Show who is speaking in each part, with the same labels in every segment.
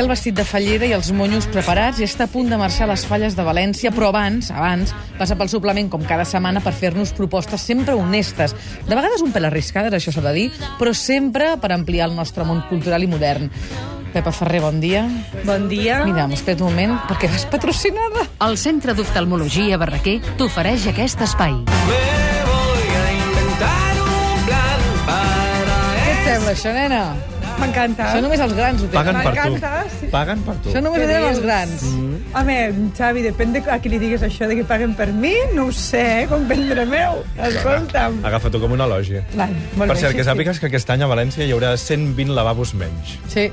Speaker 1: té el vestit de fallera i els monyos preparats i està a punt de marxar a les falles de València, però abans, abans, passa pel suplement com cada setmana per fer-nos propostes sempre honestes. De vegades un pèl arriscades, això s'ha de dir, però sempre per ampliar el nostre món cultural i modern. Pepa Ferrer, bon dia.
Speaker 2: Bon dia.
Speaker 1: Mira, espera't un moment, perquè vas patrocinada.
Speaker 3: El Centre d'Oftalmologia Barraquer t'ofereix aquest espai.
Speaker 4: Me voy a inventar un plan para
Speaker 1: Què et sembla, això, nena?
Speaker 2: M'encanta.
Speaker 1: Això només els grans ho tenen.
Speaker 5: Paguen per tu.
Speaker 2: Sí.
Speaker 5: Paguen per tu.
Speaker 1: Això només ho tenen els grans.
Speaker 2: Home, Xavi, depèn de a qui li digues això de que paguen per mi, no ho sé, eh, com prendre meu. Escolta'm.
Speaker 5: Agafa-t'ho com un elogi.
Speaker 2: Val,
Speaker 5: Per cert, que
Speaker 2: sí, sí.
Speaker 5: sàpigues que aquest any a València hi haurà 120 lavabos menys.
Speaker 1: Sí.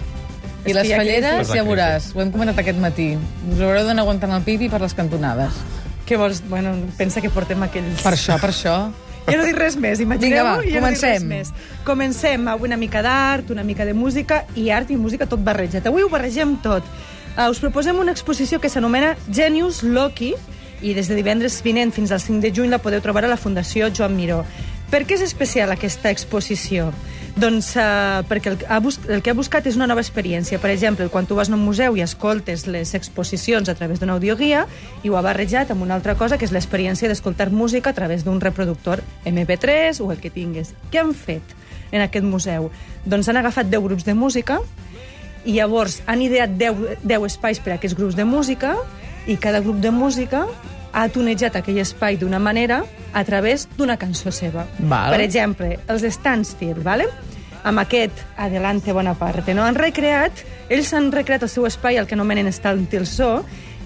Speaker 1: I les falleres, ja veuràs, ho hem comentat aquest matí. Us haureu d'anar aguantant el pipi per les cantonades.
Speaker 2: Què vols? Bueno, pensa que portem aquells...
Speaker 1: Per això, per això.
Speaker 2: Jo no dic res més,
Speaker 1: Vinga,
Speaker 2: imagineu-ho.
Speaker 1: va,
Speaker 2: jo no dic
Speaker 1: comencem.
Speaker 2: res més. Comencem amb una mica d'art, una mica de música, i art i música tot barrejat. Avui ho barregem tot. Uh, us proposem una exposició que s'anomena Genius Loki, i des de divendres vinent fins al 5 de juny la podeu trobar a la Fundació Joan Miró. Per què és especial aquesta exposició? Doncs uh, perquè el, ha bus el que ha buscat és una nova experiència. Per exemple, quan tu vas a un museu i escoltes les exposicions a través d'una audioguia, i ho ha barrejat amb una altra cosa, que és l'experiència d'escoltar música a través d'un reproductor MP3 o el que tingues. Què han fet en aquest museu? Doncs han agafat 10 grups de música i llavors han ideat 10, 10 espais per a aquests grups de música i cada grup de música ha tonejat aquell espai d'una manera a través d'una cançó seva.
Speaker 1: Val.
Speaker 2: Per exemple, els Standstill, vale? amb aquest Adelante Bonaparte. No? Han recreat, ells han recreat el seu espai, el que anomenen Standstill So,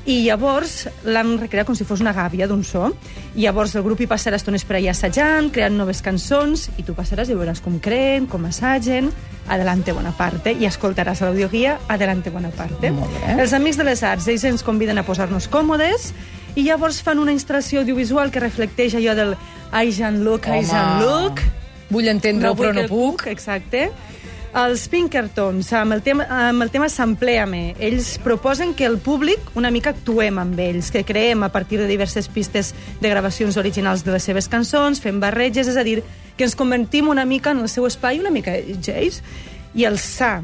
Speaker 2: i llavors l'han recreat com si fos una gàbia d'un so. I llavors el grup hi passarà estones per allà assajant, creant noves cançons, i tu passaràs i veuràs com creen, com assagen, Adelante Bonaparte, i escoltaràs a l'audioguia Adelante Bonaparte.
Speaker 1: Molt bé.
Speaker 2: Els Amics de les Arts, ells ens conviden a posar-nos còmodes, i llavors fan una instal·lació audiovisual que reflecteix allò del I Jean-Luc, I. Jean-Luc,
Speaker 1: Vull entendre-ho, però
Speaker 2: vull
Speaker 1: no
Speaker 2: que
Speaker 1: puc.
Speaker 2: Exacte. Els Pinkertons, amb el tema, amb el tema Sampleame, ells proposen que el públic una mica actuem amb ells, que creem a partir de diverses pistes de gravacions originals de les seves cançons, fem barreges, és a dir, que ens convertim una mica en el seu espai, una mica ells, i el Sa,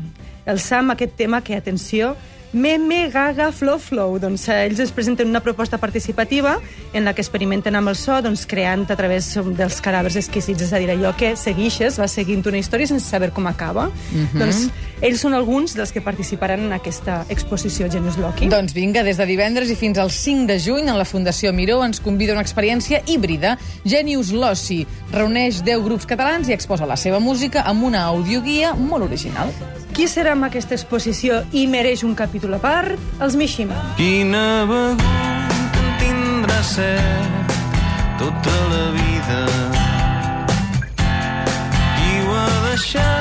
Speaker 2: el Sa amb aquest tema que, atenció, Meme, Gaga, Flow, Flow. Doncs eh, ells ens presenten una proposta participativa en la que experimenten amb el so, doncs, creant a través dels cadàvers exquisits, és a dir, allò que seguixes, vas seguint una història sense saber com acaba. Doncs ells són alguns dels que participaran en aquesta exposició Genius Loki.
Speaker 1: Doncs vinga, des de divendres i fins al 5 de juny, en la Fundació Miró ens convida una experiència híbrida. Genius Lossi reuneix 10 grups catalans i exposa la seva música amb una audioguia molt original.
Speaker 2: Qui serà amb aquesta exposició i mereix un capítol a part? Els Mishima.
Speaker 4: Quina en tindrà set tota la vida. Qui ho ha deixat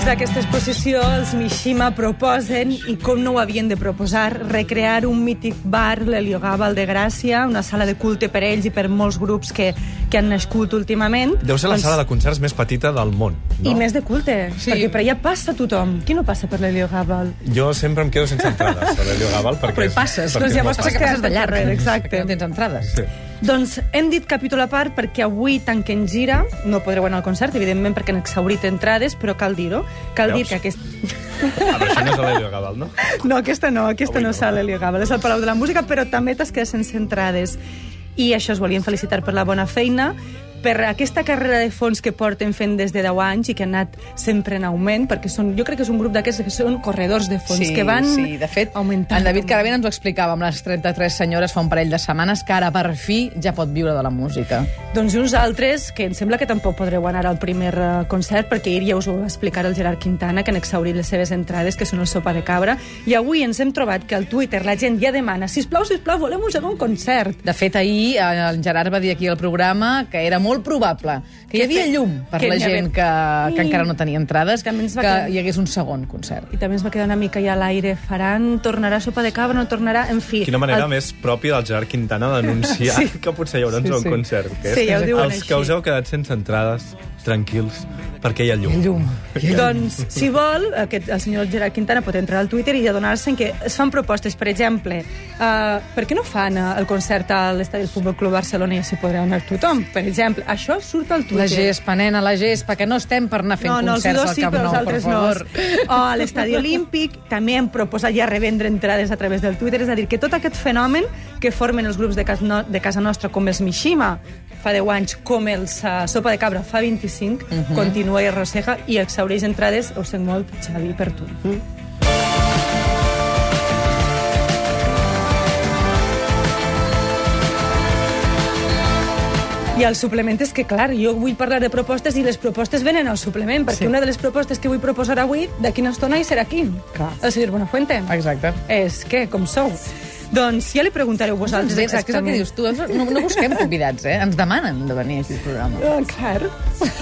Speaker 2: Dins d'aquesta exposició, els Mishima proposen, i com no ho havien de proposar, recrear un mític bar, l'Heliogàbal de Gràcia, una sala de culte per ells i per molts grups que, que han nascut últimament.
Speaker 5: Deu ser la sala de concerts més petita del món, no?
Speaker 2: I més de culte,
Speaker 1: Sí.
Speaker 2: perquè per allà passa tothom. Qui no passa per l'Heliogàbal?
Speaker 5: Jo sempre em quedo sense entrades a l'Helio Gabal perquè...
Speaker 1: Però hi passes.
Speaker 5: perquè
Speaker 2: Doncs llavors
Speaker 5: molt
Speaker 2: t'has
Speaker 5: fàcil.
Speaker 2: quedat de llarg, exacte.
Speaker 1: No tens entrades.
Speaker 5: Sí.
Speaker 2: Doncs hem dit capítol a part perquè avui tanquen gira, no podreu anar al concert, evidentment perquè han exhaurit entrades, però cal dir-ho. Cal dir
Speaker 5: Veus?
Speaker 2: que aquest...
Speaker 5: Ah, però això no és l'Helio Gabal, no?
Speaker 2: No, aquesta no, aquesta
Speaker 5: Avui
Speaker 2: no
Speaker 5: no.
Speaker 2: serà l'Heliogàbal, és el Palau de la Música, però també t'has quedat sense entrades. I això es volien felicitar per la bona feina, per aquesta carrera de fons que porten fent des de 10 anys i que han anat sempre en augment, perquè són, jo crec que és un grup d'aquests que són corredors de fons, que van
Speaker 1: sí, de fet,
Speaker 2: augmentant.
Speaker 1: en David Caravent ens ho explicava amb les 33 senyores fa un parell de setmanes, que ara per fi ja pot viure de la música.
Speaker 2: Doncs uns altres, que em sembla que tampoc podreu anar al primer eh, concert, perquè ahir ja us ho va explicar el Gerard Quintana, que han exhaurit les seves entrades, que són el sopa de cabra, i avui ens hem trobat que al Twitter la gent ja demana sisplau, sisplau, volem un segon concert.
Speaker 1: De fet, ahir eh, el Gerard va dir aquí al programa que era molt probable que hi
Speaker 2: Que
Speaker 1: havia llum per
Speaker 2: que
Speaker 1: la gent que, que
Speaker 2: I-
Speaker 1: encara no tenia entrades,
Speaker 2: També ens va
Speaker 1: que
Speaker 2: quedar-
Speaker 1: hi hagués un segon concert.
Speaker 2: I també ens va quedar una mica ja a l'aire. Faran, tornarà sopa de cabra, no tornarà... En fi...
Speaker 5: Quina manera
Speaker 2: el-
Speaker 5: més pròpia del Gerard Quintana d'anunciar
Speaker 2: Sí.
Speaker 5: que potser hi haurà un
Speaker 1: Sí,
Speaker 5: segon
Speaker 1: sí.
Speaker 5: concert. Que
Speaker 2: Sí,
Speaker 5: és
Speaker 2: ja ho diuen
Speaker 5: els
Speaker 2: així.
Speaker 5: que us heu quedat sense entrades, tranquils, perquè hi ha llum.
Speaker 1: Llum.
Speaker 2: Doncs, si vol, aquest, el senyor Gerard Quintana pot entrar al Twitter i adonar-se que es fan propostes, per exemple, uh, per què no fan uh, el concert a l'estadi del Futbol Club Barcelona i s'hi podrà anar tothom? Per exemple, això surt al Twitter.
Speaker 1: La gespa, nena, la gespa, que no estem per anar fent
Speaker 2: no, no,
Speaker 1: concerts
Speaker 2: dos
Speaker 1: al Camp Nou, per favor.
Speaker 2: no. O a l'Estadi Olímpic també hem proposat ja revendre entrades a través del Twitter, és a dir, que tot aquest fenomen que formen els grups de casa, no, de casa nostra, com els Mishima fa 10 anys, com uh, Sopa de Cabra fa 25, uh -huh. continua i arrossega i exaureix entrades, ho sé molt, Xavi, per tu. I el suplement és que, clar, jo vull parlar de propostes i les propostes venen al suplement, perquè
Speaker 1: Sí.
Speaker 2: una de les propostes que vull proposar avui, d'aquí una estona, hi serà aquí.
Speaker 1: Clar.
Speaker 2: El senyor Buenafuente.
Speaker 1: Exacte.
Speaker 2: És que, com sou? Doncs ja li preguntareu vosaltres
Speaker 1: Ens, és que és el que
Speaker 2: exactament.
Speaker 1: dius tu, no, no busquem convidats, eh? Ens demanen de venir aquí al programa.
Speaker 2: Ah, clar.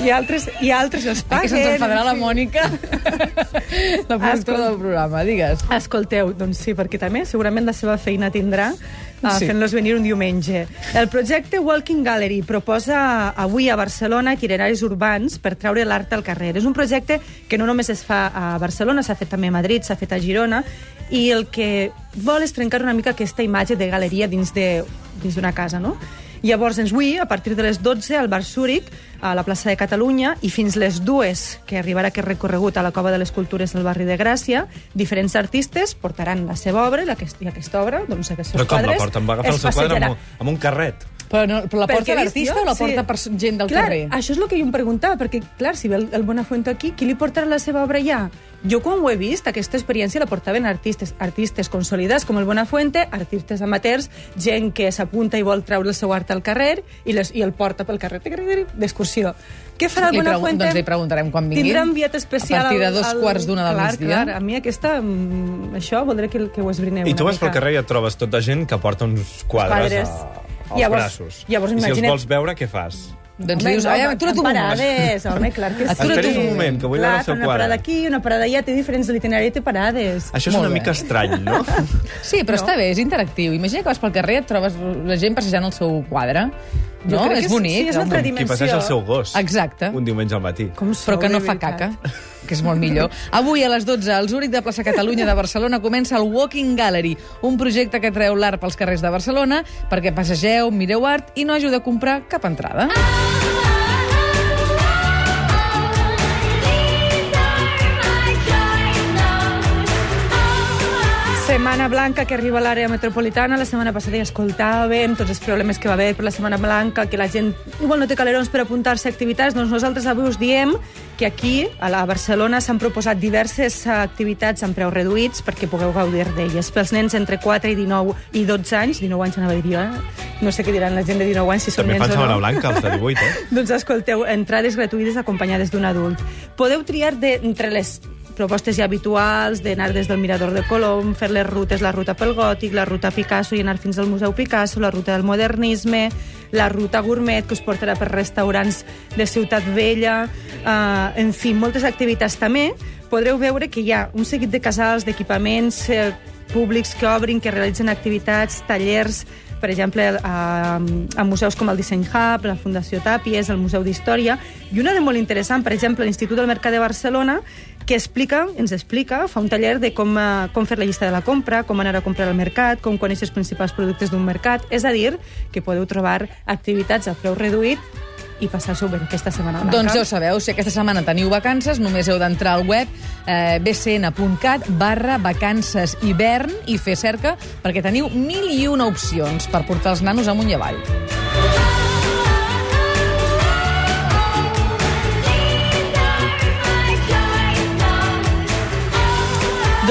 Speaker 2: I altres, i altres els paguen.
Speaker 1: que se'ns enfadarà la Mònica, la productora
Speaker 2: Escolta.
Speaker 1: del programa, digues.
Speaker 2: Escolteu, doncs sí, perquè també segurament la seva feina tindrà uh,
Speaker 1: Sí.
Speaker 2: fent-los venir un diumenge. El projecte Walking Gallery proposa avui a Barcelona itineraris urbans per treure l'art al carrer. És un projecte que no només es fa a Barcelona, s'ha fet també a Madrid, s'ha fet a Girona, i el que vol és trencar una mica aquesta imatge de galeria dins de- dins d'una casa, no? Llavors, ens avui, a partir de les 12, al Bar Zúrich, a la plaça de Catalunya, i fins les dues, que arribarà aquest recorregut a la Cova de les Cultures del barri de Gràcia, diferents artistes portaran la seva obra, i aquest, i aquesta obra, doncs aquests seus
Speaker 5: Però com la
Speaker 2: quadres,
Speaker 5: porten? Va agafar el seu quadre amb, amb un carret.
Speaker 1: Però, no, però la porta l'artista o la
Speaker 2: sí.
Speaker 1: porta per gent del
Speaker 2: clar,
Speaker 1: carrer?
Speaker 2: Això és el que jo em preguntava, perquè, clar, si ve el, el Buenafuente aquí, qui li portarà la seva obra ja? Jo, quan ho he vist, aquesta experiència la portaven artistes, artistes consolidats com el Buenafuente, artistes amateurs, gent que s'apunta i vol treure el seu art al carrer i, les, i el porta pel carrer d'excursió. Què farà el Buenafuente?
Speaker 1: doncs li preguntarem quan vingui.
Speaker 2: Tindrà enviat especial...
Speaker 1: A partir de dos
Speaker 2: al-
Speaker 1: quarts d'una del
Speaker 2: clar,
Speaker 1: migdia.
Speaker 2: Clar, a mi aquesta... mm, Això voldré que, que ho esbrineu
Speaker 5: I tu vas pel
Speaker 2: mica.
Speaker 5: carrer i et trobes tot de gent que porta uns quadres,
Speaker 2: Quadres.
Speaker 5: a, als
Speaker 2: Llavors-
Speaker 5: braços.
Speaker 2: llavors
Speaker 5: I si els vols veure, què fas?
Speaker 1: Doncs
Speaker 2: Home,
Speaker 1: dius,
Speaker 2: no,
Speaker 1: ai, atura't un moment.
Speaker 2: parades, home, clar que sí.
Speaker 1: Atura't
Speaker 5: un moment, que vull veure el
Speaker 2: Clar,
Speaker 5: seu
Speaker 2: fan una
Speaker 5: quadre.
Speaker 2: parada aquí, una parada allà, té diferents l'itinerari, té parades.
Speaker 5: Això és
Speaker 1: Molt
Speaker 5: una
Speaker 1: bé.
Speaker 5: mica estrany, no?
Speaker 1: Sí, però
Speaker 2: No.
Speaker 1: està bé, és interactiu. Imagina que vas pel carrer, et trobes la gent passejant el seu quadre.
Speaker 2: Jo
Speaker 1: No?
Speaker 2: crec que
Speaker 1: És
Speaker 2: sí,
Speaker 1: bonic.
Speaker 2: sí, és una
Speaker 1: home.
Speaker 2: altra
Speaker 5: Qui
Speaker 2: dimensió.
Speaker 5: passeja el seu gos.
Speaker 1: Exacte.
Speaker 5: Un diumenge al matí.
Speaker 2: Com sou,
Speaker 1: però que no fa
Speaker 2: veritat.
Speaker 1: caca, que és molt millor. Avui a les 12, al Zúrich de Plaça Catalunya de Barcelona comença el Walking Gallery, un projecte que treu l'art pels carrers de Barcelona perquè passegeu, mireu art i no hagi de comprar cap entrada.
Speaker 2: Setmana Blanca que arriba a l'àrea metropolitana. La setmana passada ja escoltàvem tots els problemes que va haver per la Setmana Blanca, que la gent igual no té calerons per apuntar-se a activitats. Doncs nosaltres avui us diem que aquí, a la Barcelona, s'han proposat diverses activitats amb preus reduïts perquè pugueu gaudir d'elles. Pels nens entre 4 i 19 i 12 anys, 19 anys anava a dir jo, eh? no sé què diran la gent de 19 anys, si són
Speaker 5: També
Speaker 2: nens
Speaker 5: fan
Speaker 2: o
Speaker 5: setmana
Speaker 2: no.
Speaker 5: blanca, els de 18, eh?
Speaker 2: Doncs escolteu, entrades gratuïtes acompanyades d'un adult. Podeu triar de, entre les propostes ja habituals d'anar des del Mirador de Colom, fer les rutes, la ruta pel Gòtic, la ruta Picasso i anar fins al Museu Picasso, la ruta del modernisme, la ruta gourmet que us portarà per restaurants de Ciutat Vella, eh, en fi, moltes activitats també. Podreu veure que hi ha un seguit de casals, d'equipaments eh, públics que obrin, que realitzen activitats, tallers, per exemple, a, a museus com el Disseny Hub, la Fundació Tàpies, el Museu d'Història, i una de molt interessant, per exemple, l'Institut del Mercat de Barcelona, que explica, ens explica, fa un taller de com, eh, com fer la llista de la compra, com anar a comprar al mercat, com conèixer els principals productes d'un mercat, és a dir, que podeu trobar activitats a preu reduït i passar-s'ho bé aquesta setmana.
Speaker 1: Doncs ja ho sabeu, si aquesta setmana teniu vacances, només heu d'entrar al web eh, bcn.cat barra vacances hivern i fer cerca perquè teniu mil i una opcions per portar els nanos amunt i avall.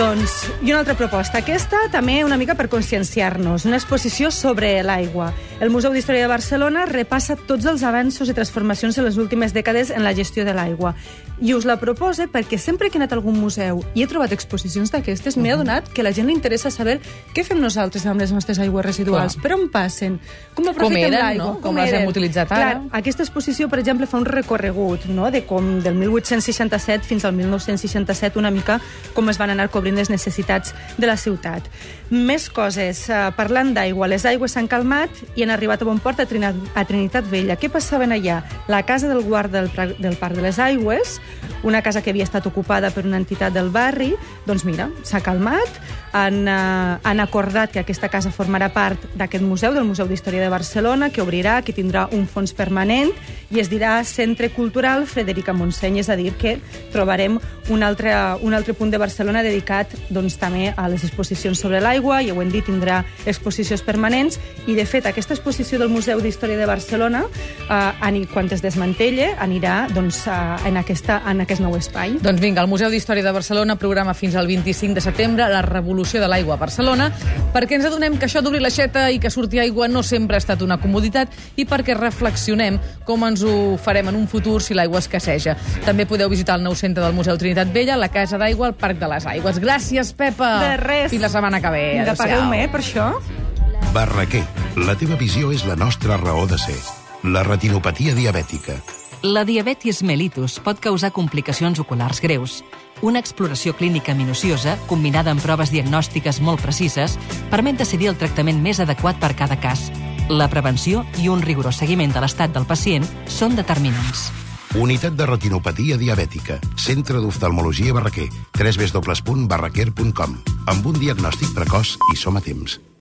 Speaker 2: Doncs, i una altra proposta. Aquesta també una mica per conscienciar-nos. Una exposició sobre l'aigua. El Museu d'Història de Barcelona repassa tots els avanços i transformacions en les últimes dècades en la gestió de l'aigua. I us la propose perquè sempre que he anat a algun museu i he trobat exposicions d'aquestes, m'he adonat que a la gent li interessa saber què fem nosaltres amb les nostres aigües residuals,
Speaker 1: Clar.
Speaker 2: per on passen, com aprofitem l'aigua,
Speaker 1: no? Com les hem utilitzat ara.
Speaker 2: Clar, aquesta exposició, per exemple, fa un recorregut no? de com del 1867 fins al 1967, una mica com es van anar cobrint les necessitats de la ciutat. Més coses. Eh, parlant d'aigua, les aigües s'han calmat i han arribat a bon port a, Trina, a Trinitat Vella. Què passaven allà? La casa del guard del, del Parc de les Aigües, una casa que havia estat ocupada per una entitat del barri, doncs mira, s'ha calmat, han, eh, han acordat que aquesta casa formarà part d'aquest museu, del Museu d'Història de Barcelona, que obrirà, que tindrà un fons permanent i es dirà Centre Cultural Frederica Montseny, és a dir, que trobarem un altre, un altre punt de Barcelona dedicat doncs, també a les exposicions sobre l'aigua, ja ho hem dit, tindrà exposicions permanents, i de fet aquesta exposició del Museu d'Història de Barcelona, eh, quan es desmantelle, anirà doncs, en, aquesta, en aquest nou espai.
Speaker 1: Doncs vinga, el Museu d'Història de Barcelona programa fins al 25 de setembre la revolució de l'aigua a Barcelona perquè ens adonem que això d'obrir l'aixeta i que surti aigua no sempre ha estat una comoditat i perquè reflexionem com ens ho farem en un futur si l'aigua escasseja. També podeu visitar el nou centre del Museu Trinitat Vella, la Casa d'Aigua, al Parc de les Aigües. Gràcies, Pepa!
Speaker 2: De res.
Speaker 1: Fins la setmana que ve.
Speaker 2: Vinga, pagueu-me, eh, per això.
Speaker 6: Barraquer, la teva visió és la nostra raó de ser. La retinopatia diabètica.
Speaker 3: La diabetis mellitus pot causar complicacions oculars greus. Una exploració clínica minuciosa, combinada amb proves diagnòstiques molt precises, permet decidir el tractament més adequat per cada cas. La prevenció i un rigorós seguiment de l'estat del pacient són determinants.
Speaker 6: Unitat de retinopatia diabètica. Centre d'oftalmologia Barraquer. www.barraquer.com. Amb un diagnòstic precoç i som a temps.